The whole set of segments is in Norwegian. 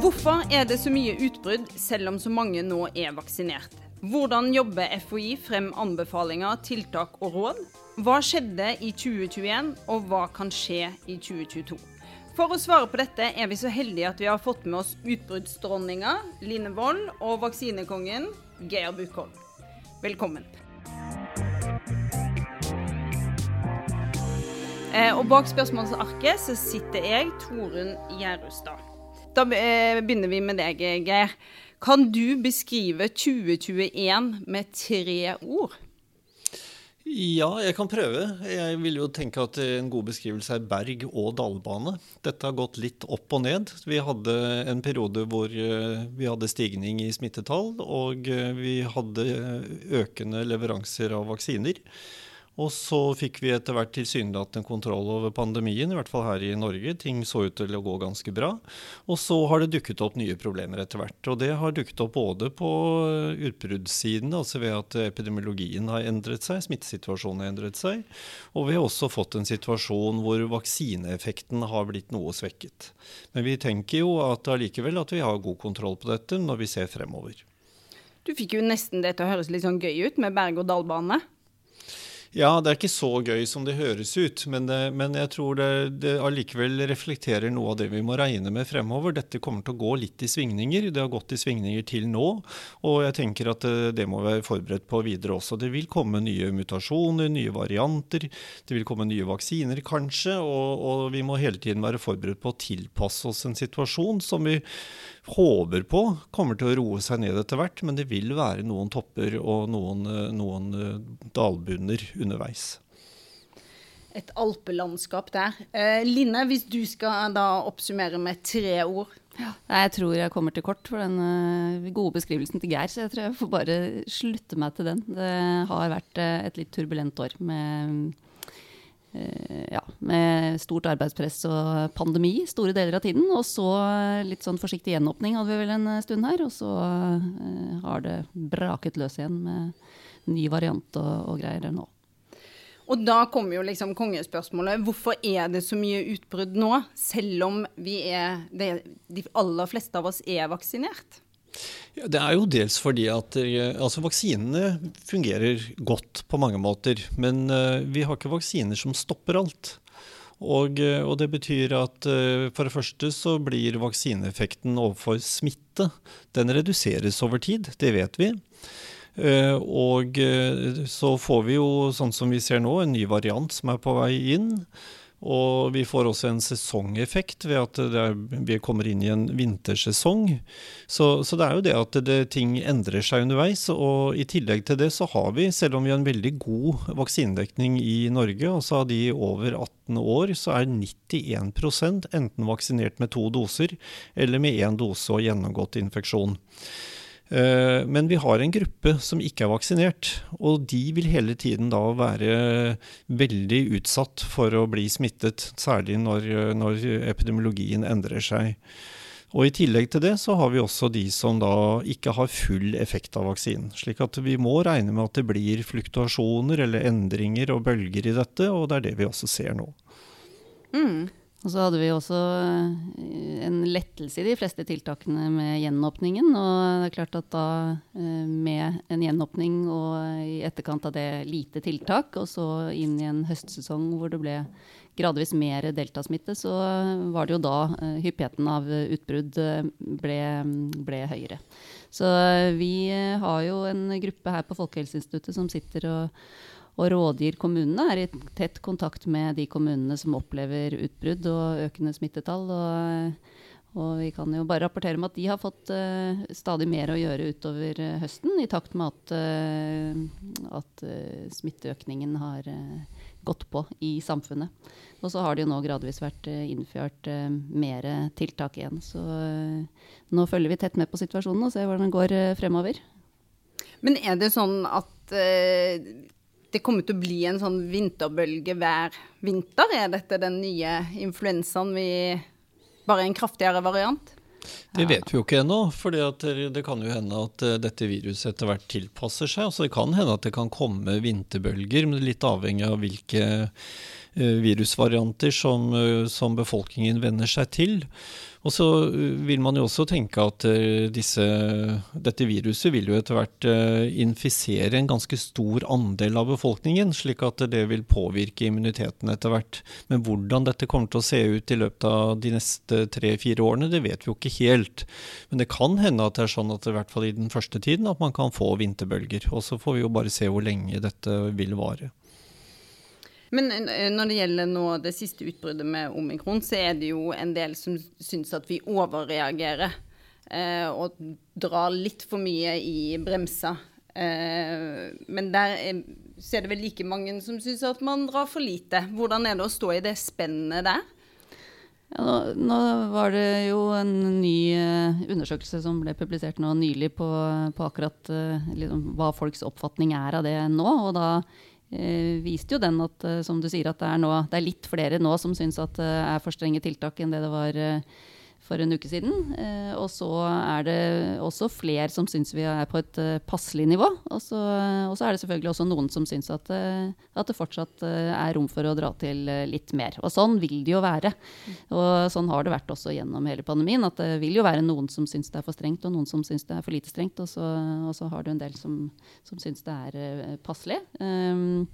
Hvorfor er det så mye utbrudd selv om så mange nå er vaksinert? Hvordan jobber FHI frem anbefalinger, tiltak og råd? Hva skjedde i 2021, og hva kan skje i 2022? For å svare på dette er vi så heldige at vi har fått med oss utbruddsdronninga Line Wold og vaksinekongen Geir Bukholm. Velkommen. Og bak spørsmålsarket så sitter jeg, Torunn Gjerustad. Da eh, begynner vi med deg, Geir. Kan du beskrive 2021 med tre ord? Ja, jeg kan prøve. Jeg vil jo tenke at en god beskrivelse er berg- og dalbane. Dette har gått litt opp og ned. Vi hadde en periode hvor eh, vi hadde stigning i smittetall, og eh, vi hadde økende leveranser av vaksiner. Og så fikk vi etter hvert tilsynelatende kontroll over pandemien, i hvert fall her i Norge. Ting så ut til å gå ganske bra. Og så har det dukket opp nye problemer etter hvert. Og det har dukket opp både på utbruddssiden, altså ved at epidemiologien har endret seg, smittesituasjonen har endret seg, og vi har også fått en situasjon hvor vaksineeffekten har blitt noe svekket. Men vi tenker jo at allikevel at vi har god kontroll på dette når vi ser fremover. Du fikk jo nesten det til å høres litt sånn gøy ut med berg-og-dal-bane. Ja, det er ikke så gøy som det høres ut, men, det, men jeg tror det, det, allikevel reflekterer noe av det vi må regne med fremover. Dette kommer til å gå litt i svingninger. Det har gått i svingninger til nå, og jeg tenker at det, det må være forberedt på videre også. Det vil komme nye mutasjoner, nye varianter, det vil komme nye vaksiner kanskje, og, og vi må hele tiden være forberedt på å tilpasse oss en situasjon som vi håper på kommer til å roe seg ned etter hvert, men det vil være noen topper og noen, eh, noen eh, dalbunner underveis. Et alpelandskap der. Eh, Line, hvis du skal da oppsummere med tre ord? Ja. Jeg tror jeg kommer til kort for den gode beskrivelsen til Geir, så jeg tror jeg får bare slutte meg til den. Det har vært et litt turbulent år med Eh, ja, med stort arbeidspress og pandemi store deler av tiden. Og så litt sånn forsiktig gjenåpning hadde vi vel en stund her. Og så har det braket løs igjen med ny variant og, og greier nå. Og da kommer jo liksom kongespørsmålet. Hvorfor er det så mye utbrudd nå, selv om vi er, det, de aller fleste av oss er vaksinert? Ja, det er jo dels fordi at eh, altså vaksinene fungerer godt på mange måter. Men uh, vi har ikke vaksiner som stopper alt. Og, eh, og, det betyr at for det første så blir vaksineeffekten overfor smitte den reduseres over tid. Det vet vi. Og så får vi jo, sånn som vi ser nå, en ny variant som er på vei inn. Og vi får også en sesongeffekt ved at er, vi kommer inn i en vintersesong. Så, så, det er jo det at det, ting endrer seg underveis. Og i tillegg til det så har vi, selv om vi har en veldig god vaksinedekning i Norge, altså av de over 18 år, så er 91% enten vaksinert med to doser eller med én dose og gjennomgått infeksjon. Eh, men vi har en gruppe som ikke er vaksinert, og de vil hele tiden da være veldig utsatt for å bli smittet, særlig når, når epidemiologien endrer seg. Og I tillegg til det så har vi også de som da ikke har full effekt av vaksinen. Slik at vi må regne med at det blir fluktuasjoner eller endringer og bølger i dette, og det er det vi også ser nå. Mm. Og så hadde vi også eh, en lettelse i de fleste tiltakene med gjenåpningen. Og det er klart at da eh, med en gjenåpning og i etterkant av det lite tiltak, og så inn i en høstsesong hvor det ble gradvis mer deltasmitte, så var det jo da eh, hyppigheten av utbrudd ble, ble høyere. Så vi har jo en gruppe her på Folkehelseinstituttet som sitter og og rådgir kommunene, er i tett kontakt med de kommunene som opplever utbrudd og økende smittetall. Og, og, vi kan jo bare rapportere om at de har fått uh, stadig mer å gjøre utover uh, høsten, i takt med at, uh, at smitteøkningen har gått på i samfunnet. Og så har det jo nå gradvis vært innført mer tiltak igjen. Så nå følger vi tett med på situasjonen og ser hvordan den går fremover. Men er det sånn at det kommer til å bli en sånn vinterbølge hver vinter? Er dette den nye influensaen vi Bare en kraftigere variant? Det vet vi jo ikke ennå. For det kan jo hende at eh, dette viruset etter hvert tilpasser seg. Altså det kan hende at det kan komme vinterbølger, men litt avhengig av hvilke eh, virusvarianter som, eh, som befolkningen venner seg til. Og så eh, vil man jo også tenke at eh, disse, dette viruset vil jo etter hvert eh, infisere en ganske stor andel av befolkningen, slik at det vil påvirke immuniteten etter hvert. Men hvordan dette kommer til å se ut i løpet av de neste tre-fire årene, det vet vi jo ikke helt. Men det kan hende at det er sånn at i hvert fall i den første tiden at man kan få vinterbølger. Og så får vi jo bare se hvor lenge dette vil vare. Men eh, når det gjelder nå det siste utbruddet med omikron, så er det jo en del som syns at vi overreagerer. Eh, og drar litt for mye i bremsa. Eh, men der er, så er det vel like mange som syns at man drar for lite. Hvordan er det å stå i det spennet der? Ja, nå, nå, var det jo en ny uh, undersøkelse som ble publisert nå nylig på, på akkurat uh, liksom, hva folks oppfatning er av det nå. Og da eh, viste jo den at eh, som du sier, at det er, nå, det er litt flere nå som syns at det er for strenge tiltak enn det det var eh, for en uke siden. Eh, og så er det også flere som syns vi er på et uh, passelig nivå. Og så, er det selvfølgelig også noen som syns at, uh, at, det fortsatt er rom for å dra til litt mer. Og sånn vil det jo være. Og sånn har det vært også gjennom hele pandemien. At det vil jo være noen som syns det er for strengt, og noen som syns det er for lite strengt. Og så, og så har du en del som, som syns det er passelig. Um,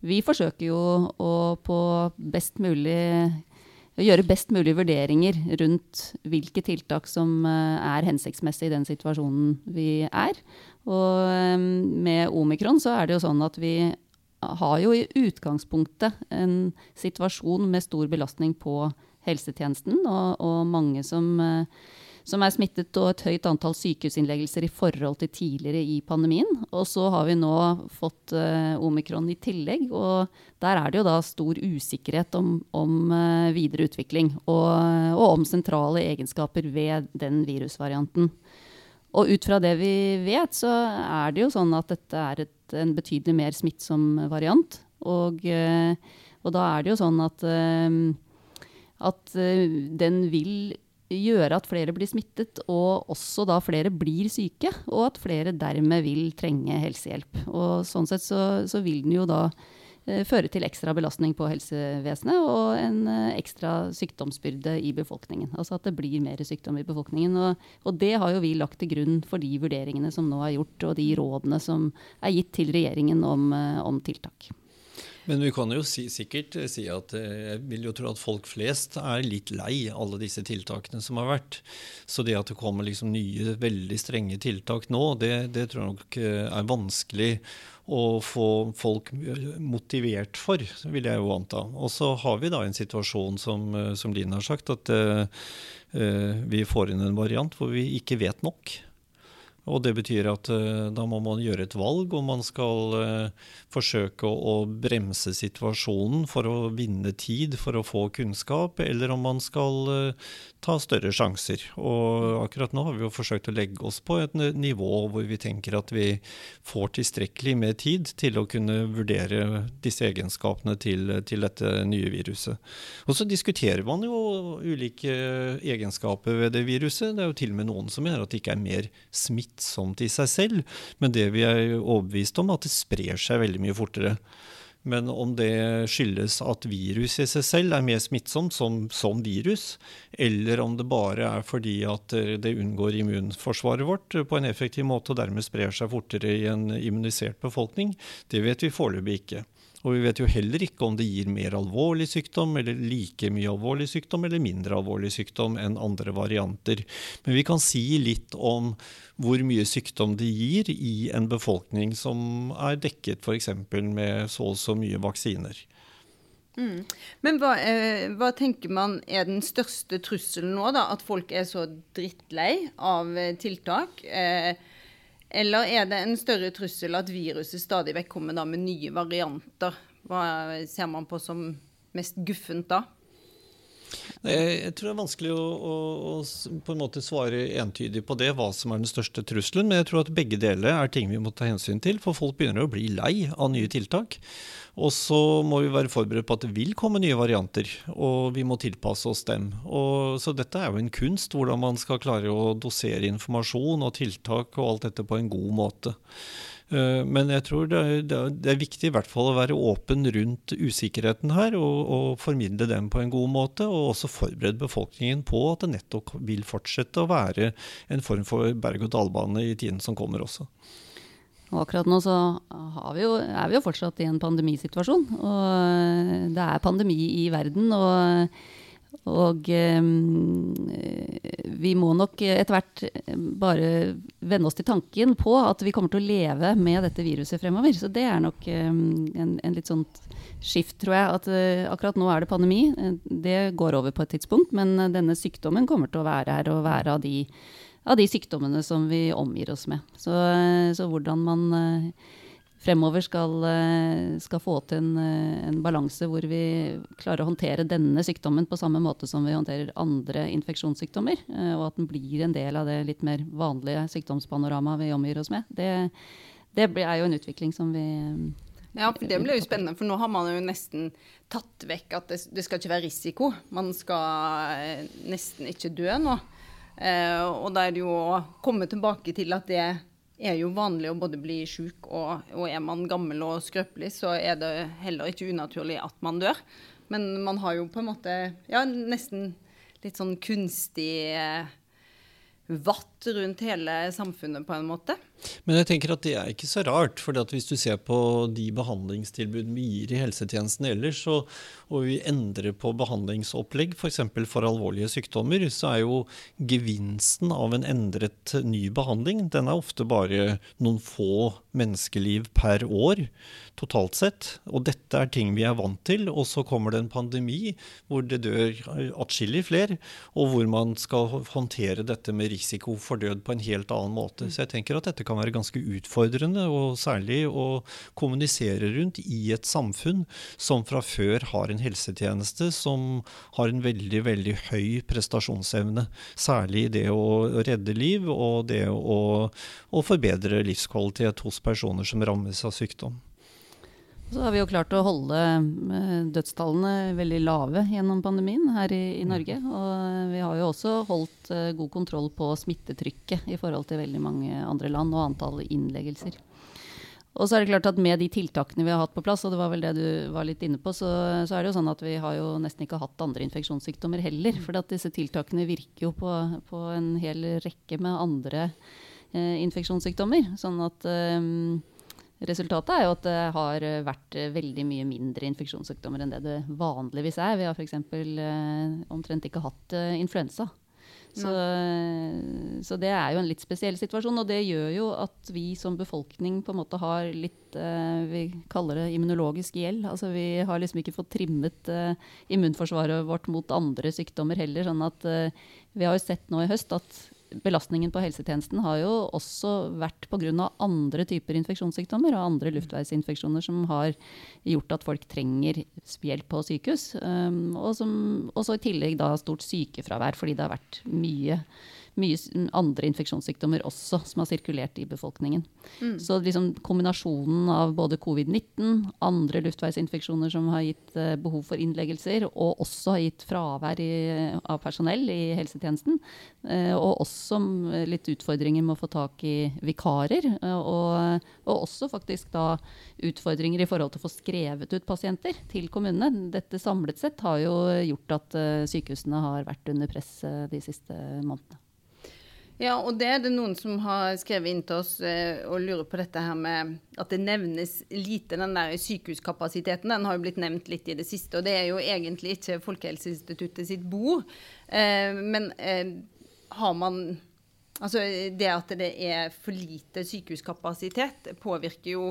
vi forsøker jo å på best mulig gjøre best mulig vurderinger rundt hvilke tiltak som eh, er hensiktsmessige i den situasjonen vi er. Og eh, med omikron så er det jo sånn at vi har jo i utgangspunktet en situasjon med stor belastning på helsetjenesten, og, og mange som uh, som er smittet, og et høyt antall sykehusinnleggelser i forhold til tidligere i pandemien. Og så har vi nå fått uh, omikron i tillegg, og der er det jo da stor usikkerhet om, om uh, videre utvikling. Og, og, om sentrale egenskaper ved den virusvarianten. Og ut fra det vi vet, så er det jo sånn at dette er et, en betydelig mer smittsom variant. Og, uh, og da er det jo sånn at, at den vil gjøre at flere blir smittet, og også da flere blir syke, og at flere dermed vil trenge helsehjelp. Og sånn sett så, så vil den jo da eh, føre til ekstra belastning på helsevesenet og en eh, ekstra sykdomsbyrde i befolkningen. Altså at det blir mer sykdom i befolkningen. Og, og, det har jo vi lagt til grunn for de vurderingene som nå er gjort, og de rådene som er gitt til regjeringen om, eh, om tiltak. Men vi kan jo si, sikkert eh, si at eh, jeg vil jo tro at folk flest er litt lei alle disse tiltakene som har vært. Så det at det kommer liksom nye, veldig strenge tiltak nå, det, det tror jeg nok eh, er vanskelig å få folk motivert for, vil jeg jo anta. Og så har vi da en situasjon som, som Line har sagt, at uh, vi får inn en variant hvor vi ikke vet nok. Og det betyr at uh, da må man gjøre et valg om man skal uh, forsøke å, bremse situasjonen for å vinne tid for å få kunnskap, eller om man skal uh, ta større sjanser. Og akkurat nå har vi jo forsøkt å legge oss på et nivå hvor vi tenker at vi får tilstrekkelig med tid til å kunne vurdere disse egenskapene til, til dette nye viruset. Og så diskuterer man jo ulike egenskaper ved det viruset. Det er jo til og med noen som mener at det ikke er mer smitt smittsomt i seg selv, men det vi er overbevist om, at det sprer seg veldig mye fortere. Men om det skyldes at virus i seg selv er mer smittsomt som, som, virus, eller om det bare er fordi at det unngår immunforsvaret vårt på en effektiv måte og dermed sprer seg fortere i en immunisert befolkning, det vet vi foreløpig ikke. Og vi vet jo heller ikke om det gir mer alvorlig sykdom, eller like mye alvorlig sykdom, eller mindre alvorlig sykdom enn andre varianter. Men vi kan si litt om hvor mye sykdom det gir i en befolkning som er dekket f.eks. med så og så mye vaksiner. Mm. Men hva, eh, hva, tenker man er den største trusselen nå? da? At folk er så drittlei av eh, tiltak? Eh, eller er det en større trussel at viruset stadig vekk kommer med nye varianter? Hva ser man på som mest guffent da? Jeg tror det er vanskelig å, å, å, på en måte svare entydig på det, hva som er den største trusselen. Men jeg tror at begge deler er ting vi må ta hensyn til. For folk begynner å bli lei av nye tiltak. Og så må vi være forberedt på at det vil komme nye varianter, og vi må tilpasse oss dem. Og, så dette er jo en kunst, hvordan man skal klare å dosere informasjon og tiltak og alt dette på en god måte. Eh, men jeg tror det er, det er, viktig i hvert fall å være åpen rundt usikkerheten her, og, og, formidle dem på en god måte. Og også forberede befolkningen på at det nettopp vil fortsette å være en form for berg-og-dal-bane i tiden som kommer også. Og akkurat nå så vi jo, er vi jo fortsatt i en pandemisituasjon. Og det er pandemi i verden. og og um, vi må nok etter hvert bare venne oss til tanken på at vi kommer til å leve med dette viruset fremover. Så det er nok um, en, en, litt sånn skift, tror jeg. At uh, akkurat nå er det pandemi. Det går over på et tidspunkt. Men denne sykdommen kommer til å være her og være av de, av de sykdommene som vi omgir oss med. Så, så hvordan man fremover skal, eh, skal få til en, eh, en balanse hvor vi klarer å håndtere denne sykdommen på samme måte som vi håndterer andre infeksjonssykdommer, eh, og at den blir en del av det litt mer vanlige sykdomspanoramaet vi omgir oss med, det, det er jo en utvikling som vi ja, for Det blir jo spennende, for nå har man jo nesten tatt vekk at det, det skal ikke være risiko. Man skal nesten ikke dø nå. Eh, og da er det jo å komme tilbake til at det er jo vanlig å både bli syk, og, og, er man gammel og skrøpelig, så er det heller ikke unaturlig at man dør. Men man har jo på en måte ja, nesten litt sånn kunstig eh, vatt rundt hele samfunnet på en måte. Men jeg tenker at det er ikke så rart. for hvis du ser på de behandlingstilbud vi gir i helsetjenesten ellers, og, og vi endrer på behandlingsopplegg f.eks. For, for alvorlige sykdommer, så er jo gevinsten av en endret ny behandling den er ofte bare noen få menneskeliv per år totalt sett. Og dette er ting vi er vant til. Og så kommer det en pandemi hvor det dør atskillig flere, og hvor man skal håndtere dette med risiko for død på en helt annen måte. Så jeg tenker at dette kan være ganske utfordrende, og særlig å kommunisere rundt i et samfunn som fra før har en helsetjeneste som har en veldig, veldig høy prestasjonsevne. Særlig det å redde liv og det å, å forbedre livskvalitet hos personer som rammes av sykdom. Så har vi jo klart å holde eh, dødstallene veldig lave gjennom pandemien her i, i, Norge. Og vi har jo også holdt uh, god kontroll på smittetrykket i forhold til veldig mange andre land, og antall innleggelser. Og så er det klart at Med de tiltakene vi har hatt på plass, og det var vel det du var litt inne på, så, så er det jo sånn at vi har jo nesten ikke hatt andre infeksjonssykdommer heller. For disse tiltakene virker jo på, på, en hel rekke med andre eh, infeksjonssykdommer. Sånn at eh, Resultatet er jo at det har vært veldig mye mindre infeksjonssykdommer enn det det vanligvis er. Vi har f.eks. Eh, omtrent ikke hatt eh, influensa. Så, så, det er jo en litt spesiell situasjon. Og det gjør jo at vi som befolkning på en måte har litt eh, Vi kaller det immunologisk gjeld. Altså vi har liksom ikke fått trimmet eh, immunforsvaret vårt mot andre sykdommer heller. sånn at eh, vi har jo sett nå i høst at belastningen på helsetjenesten har jo også vært pga. andre typer infeksjonssykdommer og andre luftveisinfeksjoner som har gjort at folk trenger hjelp på sykehus. Um, og så i tillegg da stort sykefravær fordi det har vært mye mye andre infeksjonssykdommer også som har sirkulert i befolkningen. Mm. Så liksom kombinasjonen av både covid-19, andre luftveisinfeksjoner som har gitt uh, behov for innleggelser, og også har gitt fravær i, av personell i helsetjenesten, uh, og også litt utfordringer med å få tak i vikarer, uh, og, og, også faktisk da utfordringer i forhold til å få skrevet ut pasienter til kommunene. Dette samlet sett har jo gjort at sykehusene har vært under press de siste månedene. Ja, og det er det noen som har skrevet inn til oss eh, og lurer på dette her med at det nevnes lite, den der sykehuskapasiteten. Den har jo blitt nevnt litt i det siste, og det er jo egentlig ikke Folkehelseinstituttet sitt bord. Eh, men eh, har man Altså det at det er for lite sykehuskapasitet, påvirker jo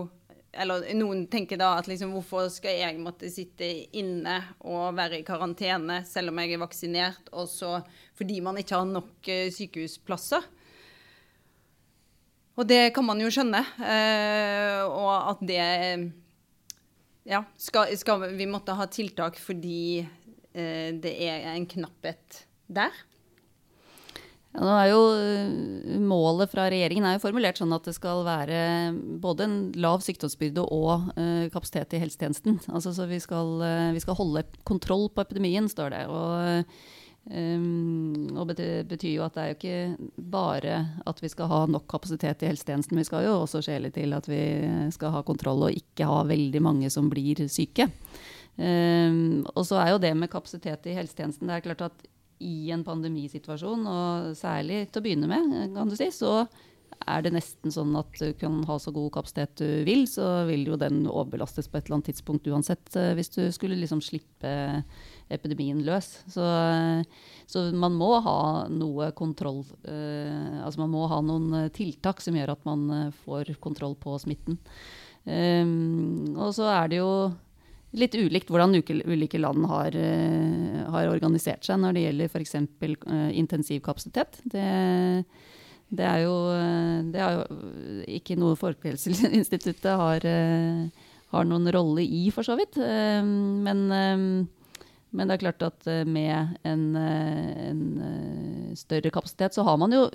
eller noen tenker da at liksom, hvorfor skal jeg måtte sitte inne og være i karantene selv om jeg er vaksinert, og så fordi man ikke har nok uh, sykehusplasser. Og det kan man jo skjønne. Eh, og at det Ja, skal, skal, vi måtte ha tiltak fordi det er en knapphet der? Ja, nå er jo Målet fra regjeringen er jo formulert sånn at det skal være både en lav sykdomsbyrde og uh, kapasitet i helsetjenesten. Altså, så vi skal, uh, vi skal, holde kontroll på epidemien, står det. Og, um, og det betyr jo at det er jo ikke bare at vi skal ha nok kapasitet i helsetjenesten. Vi skal jo også skjele til at vi skal ha kontroll og ikke ha veldig mange som blir syke. Um, og så er jo det med kapasitet i helsetjenesten det er klart at i en pandemisituasjon, og særlig til å begynne med, kan du si, så er det nesten sånn at du kan ha så god kapasitet du vil, så vil jo den overbelastes på et eller annet tidspunkt uansett, eh, hvis du skulle liksom slippe epidemien løs. Så, så man må ha noe kontroll eh, Altså man må ha noen tiltak som gjør at man eh, får kontroll på smitten. Um, og så er det jo litt ulikt hvordan ulike land har, uh, har, organisert seg når det gjelder f.eks. Uh, intensivkapasitet. Det, det, er jo, eh, det er jo ikke noe Folkehelseinstituttet har, har, noen rolle i, for så vidt. Men, men, det er klart at med en, en, større kapasitet, så har man jo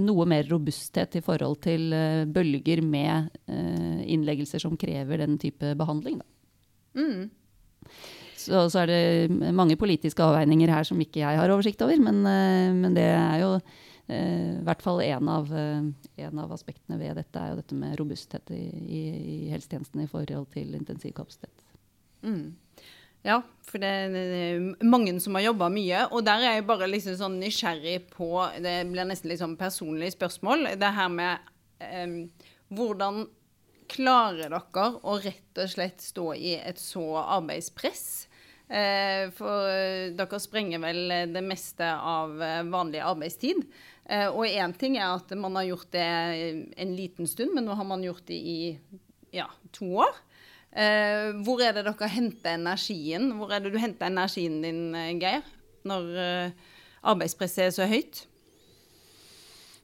noe mer robusthet i forhold til bølger med innleggelser som krever den type behandling. Da. Mm. Så, så, er det mange politiske avveininger her som ikke jeg har oversikt over, men, eh, men det er jo eh, i hvert fall en av, eh, en av, aspektene ved dette er jo dette med robusthet i, i, i helsetjenesten i forhold til intensivkapasitet. Mm. Ja, for det er mange som har jobba mye. Og der er jeg bare liksom sånn nysgjerrig på Det blir nesten litt sånn personlig spørsmål. Det her med eh, hvordan Klarer dere å rett og slett stå i et så arbeidspress? Eh, for eh, dere sprenger vel det meste av eh, vanlig arbeidstid. Og én ting er at man har gjort det en liten stund, men nå har man gjort det i ja, to år. Hvor er det dere henter energien? Hvor er det du henter energien din, Geir, når arbeidspresset er så høyt?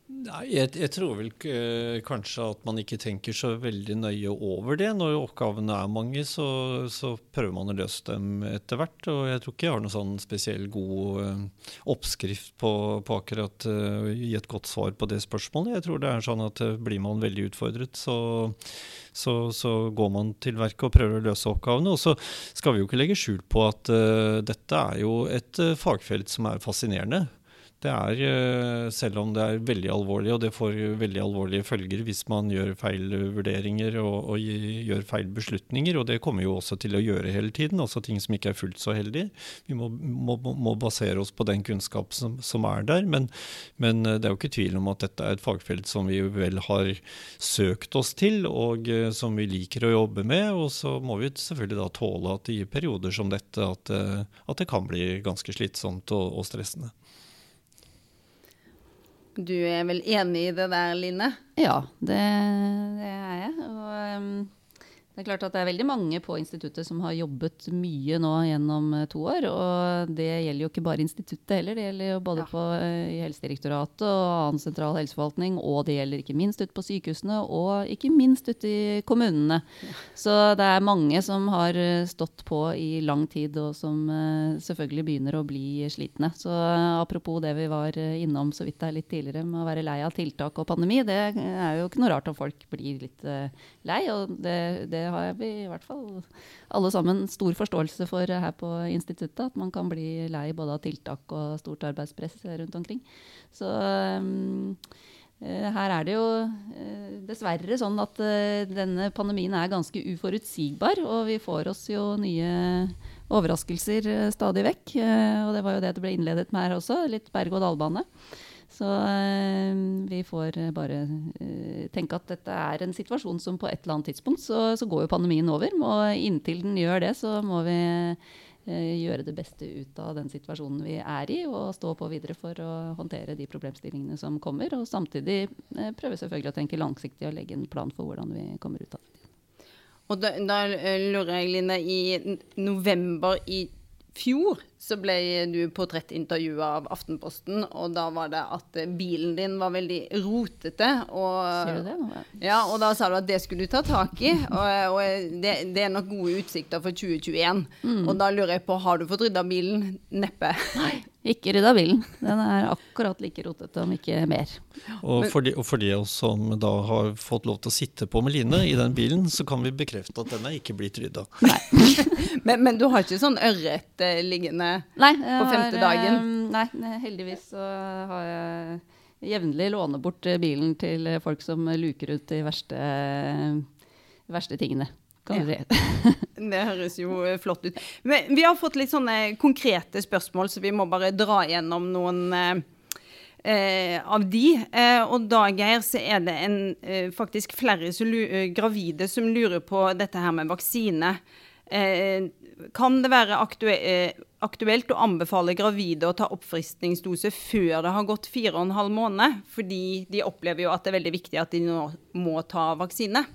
Nei, jeg, jeg, tror vel uh, kanskje at man ikke tenker så veldig nøye over det. Når oppgavene er mange, så, så prøver man å løse dem etter hvert. Og jeg tror ikke jeg har noen sånn spesiell god uh, oppskrift på, på akkurat uh, gi et godt svar på det spørsmålet. Jeg tror det er sånn at blir man veldig utfordret, så, så, så, går man til verket og prøver å løse oppgavene. Og så skal vi jo ikke legge skjul på at dette er jo et fagfelt som er fascinerende. Det er, eh, selv om det er veldig alvorlig, og det får veldig alvorlige følger hvis man gjør feil vurderinger og, og, gjør feil beslutninger, og det kommer jo også til å gjøre hele tiden, også ting som ikke er fullt så heldige. Vi må, må, må basere oss på den kunnskap som, som er der, men, men, det er jo ikke tvil om at dette er et fagfelt som vi vel har søkt oss til, og eh, som vi liker å jobbe med. Og så må vi selvfølgelig da tåle at i perioder som dette at, eh, at det kan bli ganske slitsomt og, og stressende. Du er vel enig i det der, Line? Ja, det, det er jeg. Og, um, det er klart at det er veldig mange på instituttet som har jobbet mye nå gjennom eh, to år. Og det gjelder jo ikke bare instituttet heller, det gjelder jo både ja. på, eh, i Helsedirektoratet og annen sentral helseforvaltning, og det gjelder ikke minst ute på sykehusene, og ikke minst ute i kommunene. Ja. Så det er mange som har eh, stått på i lang tid, og som selvfølgelig begynner å bli slitne. Så apropos det vi var innom så vidt det er litt tidligere, med å være lei av tiltak og pandemi, det er jo ikke noe rart om folk blir litt lei. og det, det har vi i hvert fall alle sammen stor forståelse for her på instituttet. At man kan bli lei både av tiltak og stort arbeidspress rundt omkring. Så um, her er det jo uh, dessverre sånn at denne pandemien er ganske uforutsigbar, og vi får oss jo nye overraskelser stadig vekk. og det var jo det det ble innledet med her også, litt berg-og-dal-bane. Så eh, vi får bare eh, tenke at dette er en situasjon som på et eller annet tidspunkt så, så går jo pandemien over. Og inntil den gjør det, så må vi eh, gjøre det beste ut av den situasjonen vi er i, og stå på videre for å håndtere de problemstillingene som kommer. Og samtidig prøve selvfølgelig å tenke langsiktig og legge en plan for hvordan vi kommer ut av det. Og da, da lurer jeg, Line, i november i fjor så ble du portrettintervjua av Aftenposten, og da var det at bilen din var veldig rotete. Og, Sier du det? Ja, og da sa du at det skulle du ta tak i. Og, og det, det, er nok gode utsikter for 2021. Mm. Og da lurer jeg på, har du fått rydda bilen? Neppe. Nei. Ikke rydda bilen. Den er akkurat like rotete, om ikke mer. Og for, de, og for de som da har fått lov til å sitte på med Line i den bilen, så kan vi bekrefte at den er ikke blitt rydda. men, men, du har ikke sånn ørret eh, liggende nei, på femte dagen? Eh, nei, heldigvis så har jeg jevnlig låne bort bilen til folk som luker ut de verste, verste tingene Ja. det høres jo eh, flott ut. Men vi har fått litt sånne konkrete spørsmål, så vi må bare dra gjennom noen eh, eh av de. Eh, og da, Geir, så er det en, eh, faktisk flere som eh, gravide som lurer på dette her med vaksine. Kan det være aktue aktuelt å anbefale gravide å ta oppfriskningsdose før det har gått fire og en halv måned? Fordi de opplever jo at det er veldig viktig at de nå må ta vaksine.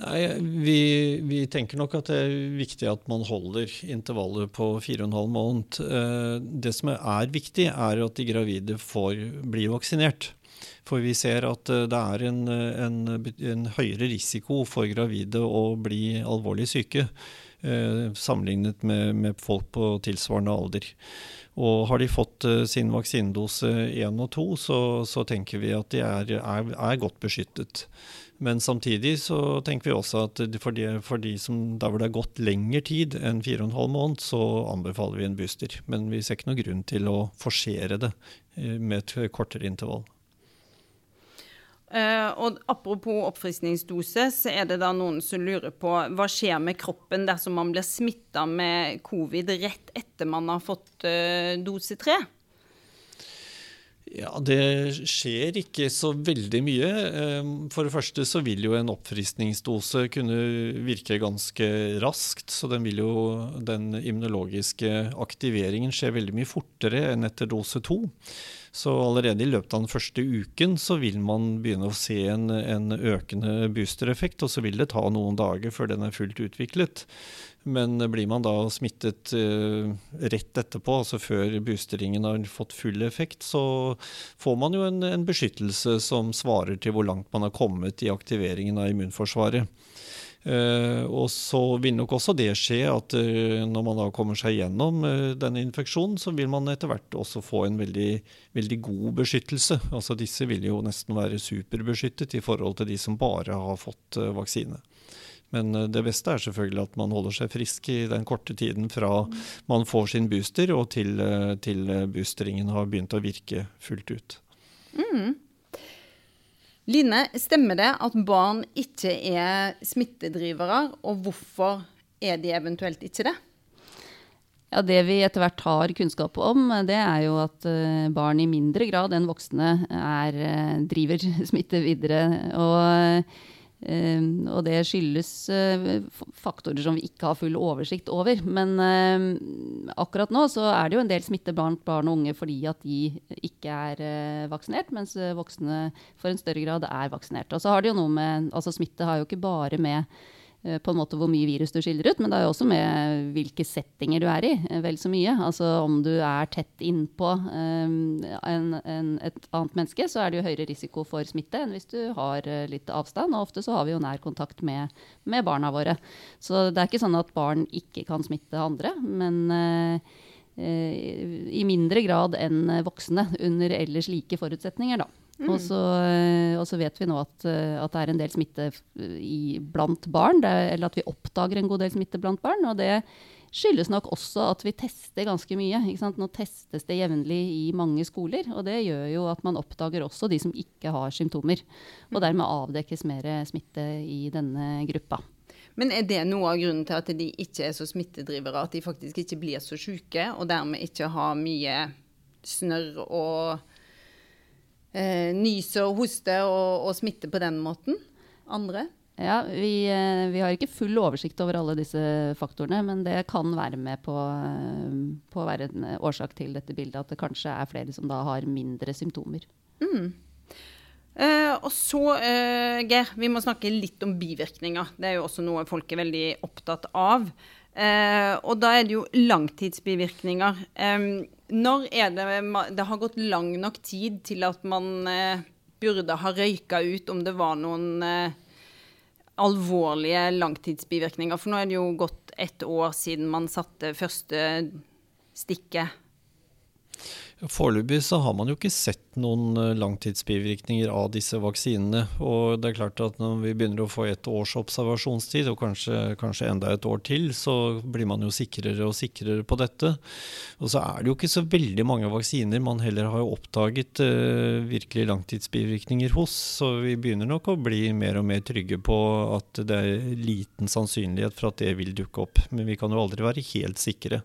Nei, vi, vi, tenker nok at det er viktig at man holder intervallet på fire og en halv måned. Eh, det som er viktig, er at de gravide får bli vaksinert. For vi ser at eh, det er en, en, en høyere risiko for gravide å bli alvorlig syke eh, sammenlignet med, med folk på tilsvarende alder. Og har de fått sin vaksinedose én og to, så, så, tenker vi at de er, er, er godt beskyttet. Men samtidig så tenker vi også at for de, for de som der hvor det har gått lengre tid enn fire og en halv måned, så anbefaler vi en booster. Men vi ser ikke noen grunn til å forsere det eh, med et kortere intervall. Uh, og Apropos oppfriskningsdose, så er det da noen som lurer på hva skjer med kroppen dersom man blir smitta med covid rett etter man har fått uh, dose tre? Ja, Det skjer ikke så veldig mye. Ehm, for det første så vil jo en oppfriskningsdose kunne virke ganske raskt. Så den, vil jo, den immunologiske aktiveringen skje veldig mye fortere enn etter dose to. Så allerede i løpet av den første uken så vil man begynne å se en, en økende boostereffekt, og så vil det ta noen dager før den er fullt utviklet. Men blir man da smittet uh, rett etterpå, altså før boosteringen har fått full effekt, så får man jo en, en, beskyttelse som svarer til hvor langt man har kommet i aktiveringen av immunforsvaret. Uh, og så vil nok også det skje at uh, når man da kommer seg gjennom denne infeksjonen, så vil man etter hvert også få en veldig, veldig god beskyttelse. Altså disse vil jo nesten være superbeskyttet i forhold til de som bare har fått vaksine. Men eh, det beste er selvfølgelig at man holder seg frisk i den korte tiden fra man får sin booster og til, eh, til boosteringen har begynt å virke fullt ut. Mm. Line, stemmer det at barn ikke er smittedrivere, og hvorfor er de eventuelt ikke det? Ja, Det vi etter hvert har kunnskap om, det er jo at eh, barn i mindre grad enn voksne er, driver smitte videre. Og Uh, og det skyldes uh, faktorer som vi ikke har full oversikt over. Men uh, akkurat nå så er det jo en del smitte blant barn og unge fordi at de ikke er vaksinert, mens voksne for en større grad er vaksinert. Og så har det jo noe med, altså Smitte har jo ikke bare med Eh, på en måte hvor mye virus du skiller ut, men det er jo også med hvilke settinger du er i. Eh, vel så mye. Altså Om du er tett innpå um, en, en, et annet menneske, så er det jo høyere risiko for smitte enn hvis du har litt avstand. Og ofte så har vi jo nær kontakt med, med barna våre. Så det er ikke sånn at barn ikke kan smitte andre, men uh, i mindre grad enn voksne under ellers like forutsetninger, da. Mm. Og, så, eh, og, så, vet vi nå at, eh, at, det er en del smitte i, blant barn, det, eller at vi oppdager en god del smitte blant barn. Og det skyldes nok også at vi tester ganske mye. Nå testes det jevnlig i mange skoler, og det gjør jo at man oppdager også de som ikke har symptomer. Og mm. dermed avdekkes mer smitte i denne gruppa. Men er det noe av grunnen til at de ikke er så smittedrivere, at de faktisk ikke blir så syke, og dermed ikke har mye snørr og eh, nyse og hoste og, og, smitte på den måten? Andre? Ja, vi, eh, vi, har ikke full oversikt over alle disse faktorene, men det kan være med på, eh, på å være en årsak til dette bildet, at det kanskje er flere som da har mindre symptomer. Mm. Uh, og så, uh, Geir, vi må snakke litt om bivirkninger. Det er jo også noe folk er veldig opptatt av. Eh, og da er det jo langtidsbivirkninger. Eh, når er det det har gått lang nok tid til at man eh, burde ha røyka ut om det var noen eh, alvorlige langtidsbivirkninger? For nå er det jo gått ett år siden man satte første stikket. Foreløpig så har man jo ikke sett noen eh, langtidsbivirkninger av disse vaksinene. Og det er klart at når vi begynner å få et års observasjonstid, og kanskje, kanskje enda et år til, så blir man jo sikrere og sikrere på dette. Og så er det jo ikke så veldig mange vaksiner man heller har oppdaget eh, virkelig langtidsbivirkninger hos. Så vi begynner nok å bli mer og mer trygge på at det er liten sannsynlighet for at det vil dukke opp. Men vi kan jo aldri være helt sikre.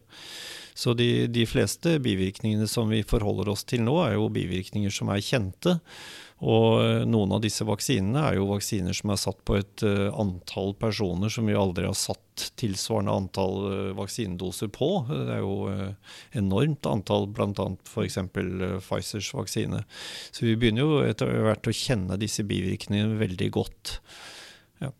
Så de, de, fleste bivirkningene som vi forholder oss til nå, er jo bivirkninger som er kjente. Og eh, noen av disse vaksinene er jo vaksiner som er satt på et uh, antall personer som vi aldri har satt tilsvarende antall uh, vaksinedoser på. Det er jo enormt antall, bl.a. f.eks. Pfizers vaksine. Så vi begynner jo etter hvert å kjenne disse bivirkningene veldig godt. Ja.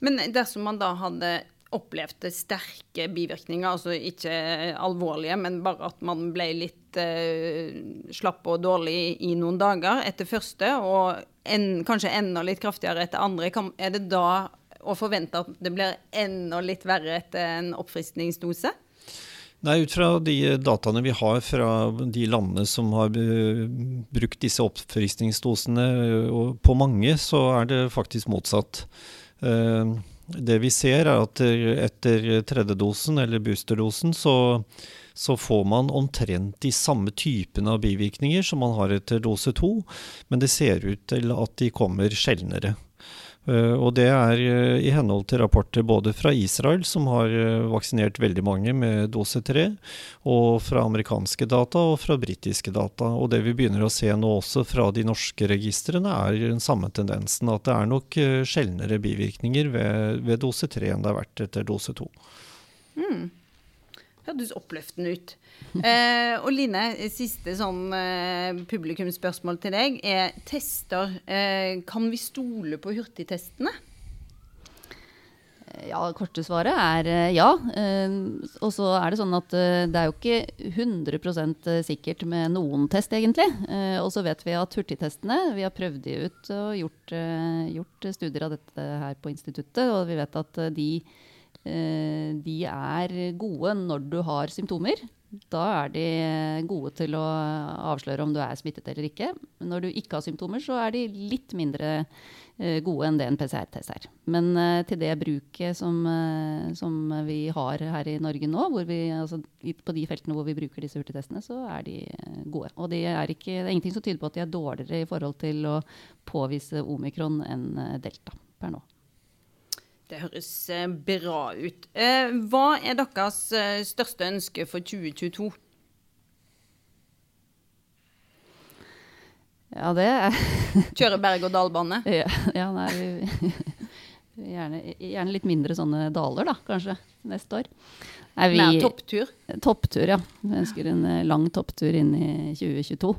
Men dersom man da hadde opplevde sterke bivirkninger, altså ikke alvorlige, men bare at man ble litt eh, slapp og dårlig i noen dager etter første, og en, kanskje enda litt kraftigere etter andre. Er det da å forvente at det blir enda litt verre etter en oppfriskningsdose? Nei, Ut fra de dataene vi har fra de landene som har brukt disse oppfriskningsdosene, på mange, så er det faktisk motsatt. Det vi ser, er at etter tredjedosen, eller boosterdosen, så, så får man omtrent de samme typene av bivirkninger som man har etter dose to, men det ser ut til at de kommer sjeldnere. Eh, og det er eh, i henhold til rapporter både fra Israel, som har eh, vaksinert veldig mange med dose 3, og fra amerikanske data og fra britiske data. Og det vi begynner å se nå også fra de norske registrene, er den samme tendensen. At det er nok sjeldnere bivirkninger ved, ved dose 3 enn det har vært etter dose 2. Mm. Hørtes oppløftende ut. Eh, og Line, siste sånn eh, publikumsspørsmål til deg er tester. Eh, kan vi stole på hurtigtestene? Ja, korte svaret er eh, ja. Eh, og så er det sånn at eh, det er jo ikke 100% sikkert med noen test, egentlig. og så vet vi at hurtigtestene Vi har prøvd de ut og gjort, gjort studier av dette her på instituttet, og vi vet at de de er gode når du har symptomer. Da er de gode til å avsløre om du er smittet eller ikke. Når du ikke har symptomer, så er de litt mindre eh, gode enn det en PCR-test er. Men til det bruket som, som, vi har her i Norge nå, vi, altså, på de feltene hvor vi bruker disse hurtigtestene, så er de gode. Og de er ikke, det er ingenting som tyder på at de er dårligere i forhold til å påvise omikron enn delta per nå. Det høres eh, bra ut. Eh, hva er deres eh, største ønske for 2022? Ja, det er Kjøre berg-og-dal-bane? Ja, ja, nei gjerne, gjerne, litt mindre sånne daler, da, kanskje, neste år. Er vi, Mer topptur? Topptur, ja. Vi ønsker en lang topptur inn i 2022.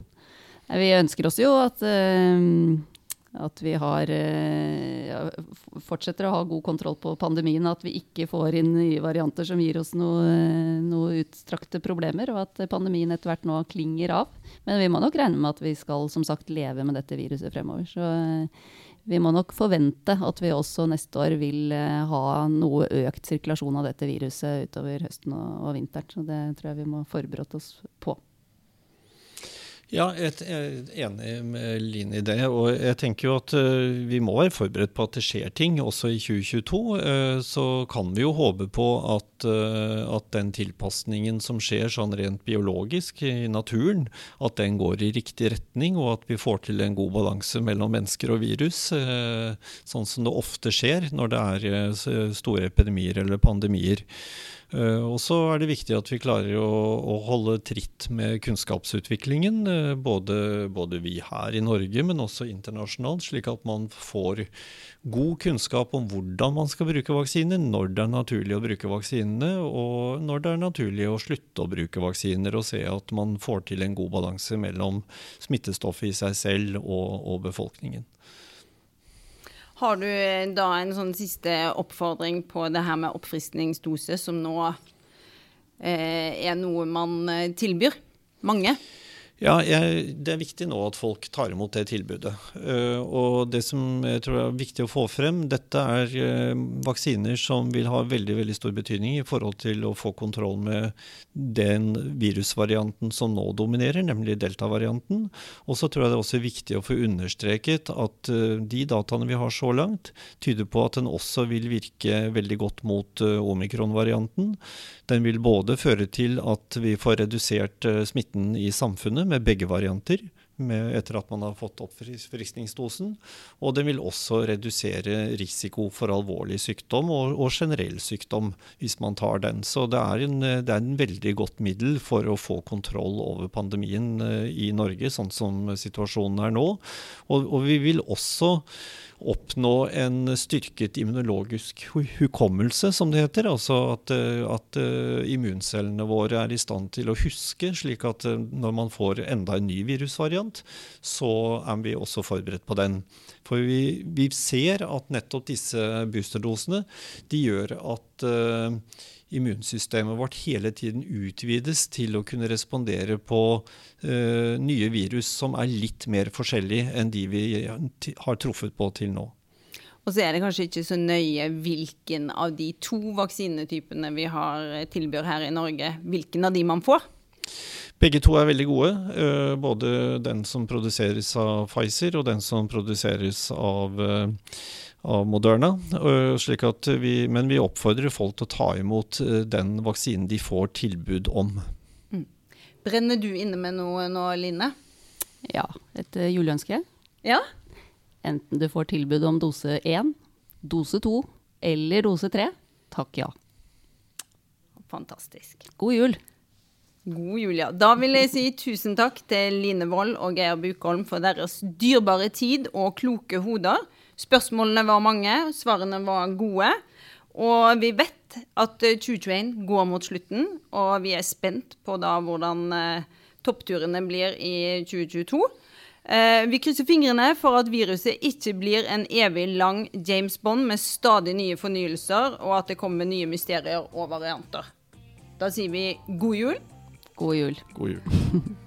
Vi ønsker oss jo at uh, at vi har, eh, fortsetter å ha god kontroll på pandemien. At vi ikke får inn nye varianter som gir oss noe, noe utstrakte problemer. Og at pandemien etter hvert nå klinger av. Men vi må nok regne med at vi skal som sagt leve med dette viruset fremover. Så eh, vi må nok forvente at vi også neste år vil eh, ha noe økt sirkulasjon av dette viruset utover høsten og, og vinteren. Så det tror jeg vi må forberede oss på. Ja, jeg er enig med Line i det. Og jeg tenker jo at uh, vi må være forberedt på at det skjer ting også i 2022. Uh, så kan vi jo håpe på at, uh, at, den tilpasningen som skjer sånn rent biologisk i naturen, at den går i riktig retning, og at vi får til en god balanse mellom mennesker og virus. sånn som det ofte skjer når det er store epidemier eller pandemier. Eh, og så er det viktig at vi klarer å, å holde tritt med kunnskapsutviklingen, eh, både, både, vi her i Norge, men også internasjonalt, slik at man får god kunnskap om hvordan man skal bruke vaksiner, når det er naturlig å bruke vaksinene, og når det er naturlig å slutte å bruke vaksiner, og se at man får til en god balanse mellom smittestoffet i seg selv og, og befolkningen. Har du eh, da en sånn siste oppfordring på det her med oppfriskningsdose, som nå eh, er noe man eh, tilbyr? Mange? Ja, jeg, Det er viktig nå at folk tar imot det tilbudet. Uh, og det som jeg tror er viktig å få frem, dette er uh, vaksiner som vil ha veldig veldig stor betydning i forhold til å få kontroll med den virusvarianten som nå dominerer, nemlig delta-varianten. Og så tror jeg det er også viktig å få understreket at uh, de dataene vi har så langt, tyder på at den også vil virke veldig godt mot omikron-varianten. Den vil både føre til at vi får redusert smitten i samfunnet med begge varianter med, etter at man har fått opp oppfriskningsdosen. Og den vil også redusere risiko for alvorlig sykdom og, og, generell sykdom hvis man tar den. Så det er, en, det er en veldig godt middel for å få kontroll over pandemien eh, i Norge, sånn som situasjonen er nå. Og, og vi vil også oppnå en styrket immunologisk hukommelse, som det heter. Altså at, eh, at, eh, immuncellene våre er i stand til å huske, slik at når man får enda en ny virusvariant, så er vi også forberedt på den. For vi, vi ser at nettopp disse boosterdosene de gjør at uh, immunsystemet vårt hele tiden utvides til å kunne respondere på uh, nye virus som er litt mer forskjellige enn de vi har truffet på til nå. Og så er det kanskje ikke så nøye hvilken av de to vaksinetypene vi har tilbyr her i Norge, hvilken av de man får? Begge to er veldig gode. Uh, både den som produseres av Pfizer og den som produseres av uh, av Moderna. Vi, men vi oppfordrer folk til å ta imot eh, den vaksinen de får tilbud om. Mm. Brenner du inne med noe nå, Line? Ja, et juleønske. Ja? Enten du får tilbud om dose 1, dose 2 eller dose 3, takk ja. Fantastisk. God jul. God jul, ja. Da vil jeg si tusen takk til Line Wold og Geir Bukholm for deres dyrebare tid og kloke hoder. Spørsmålene var mange, svarene var gode. Og vi vet at 2021 går mot slutten, og vi er spent på da hvordan eh, toppturene blir i 2022. Eh, vi krysser fingrene for at viruset ikke blir en evig lang James Bond med stadig nye fornyelser, og at det kommer nye mysterier og varianter. Da sier vi god jul. God jul. God jul.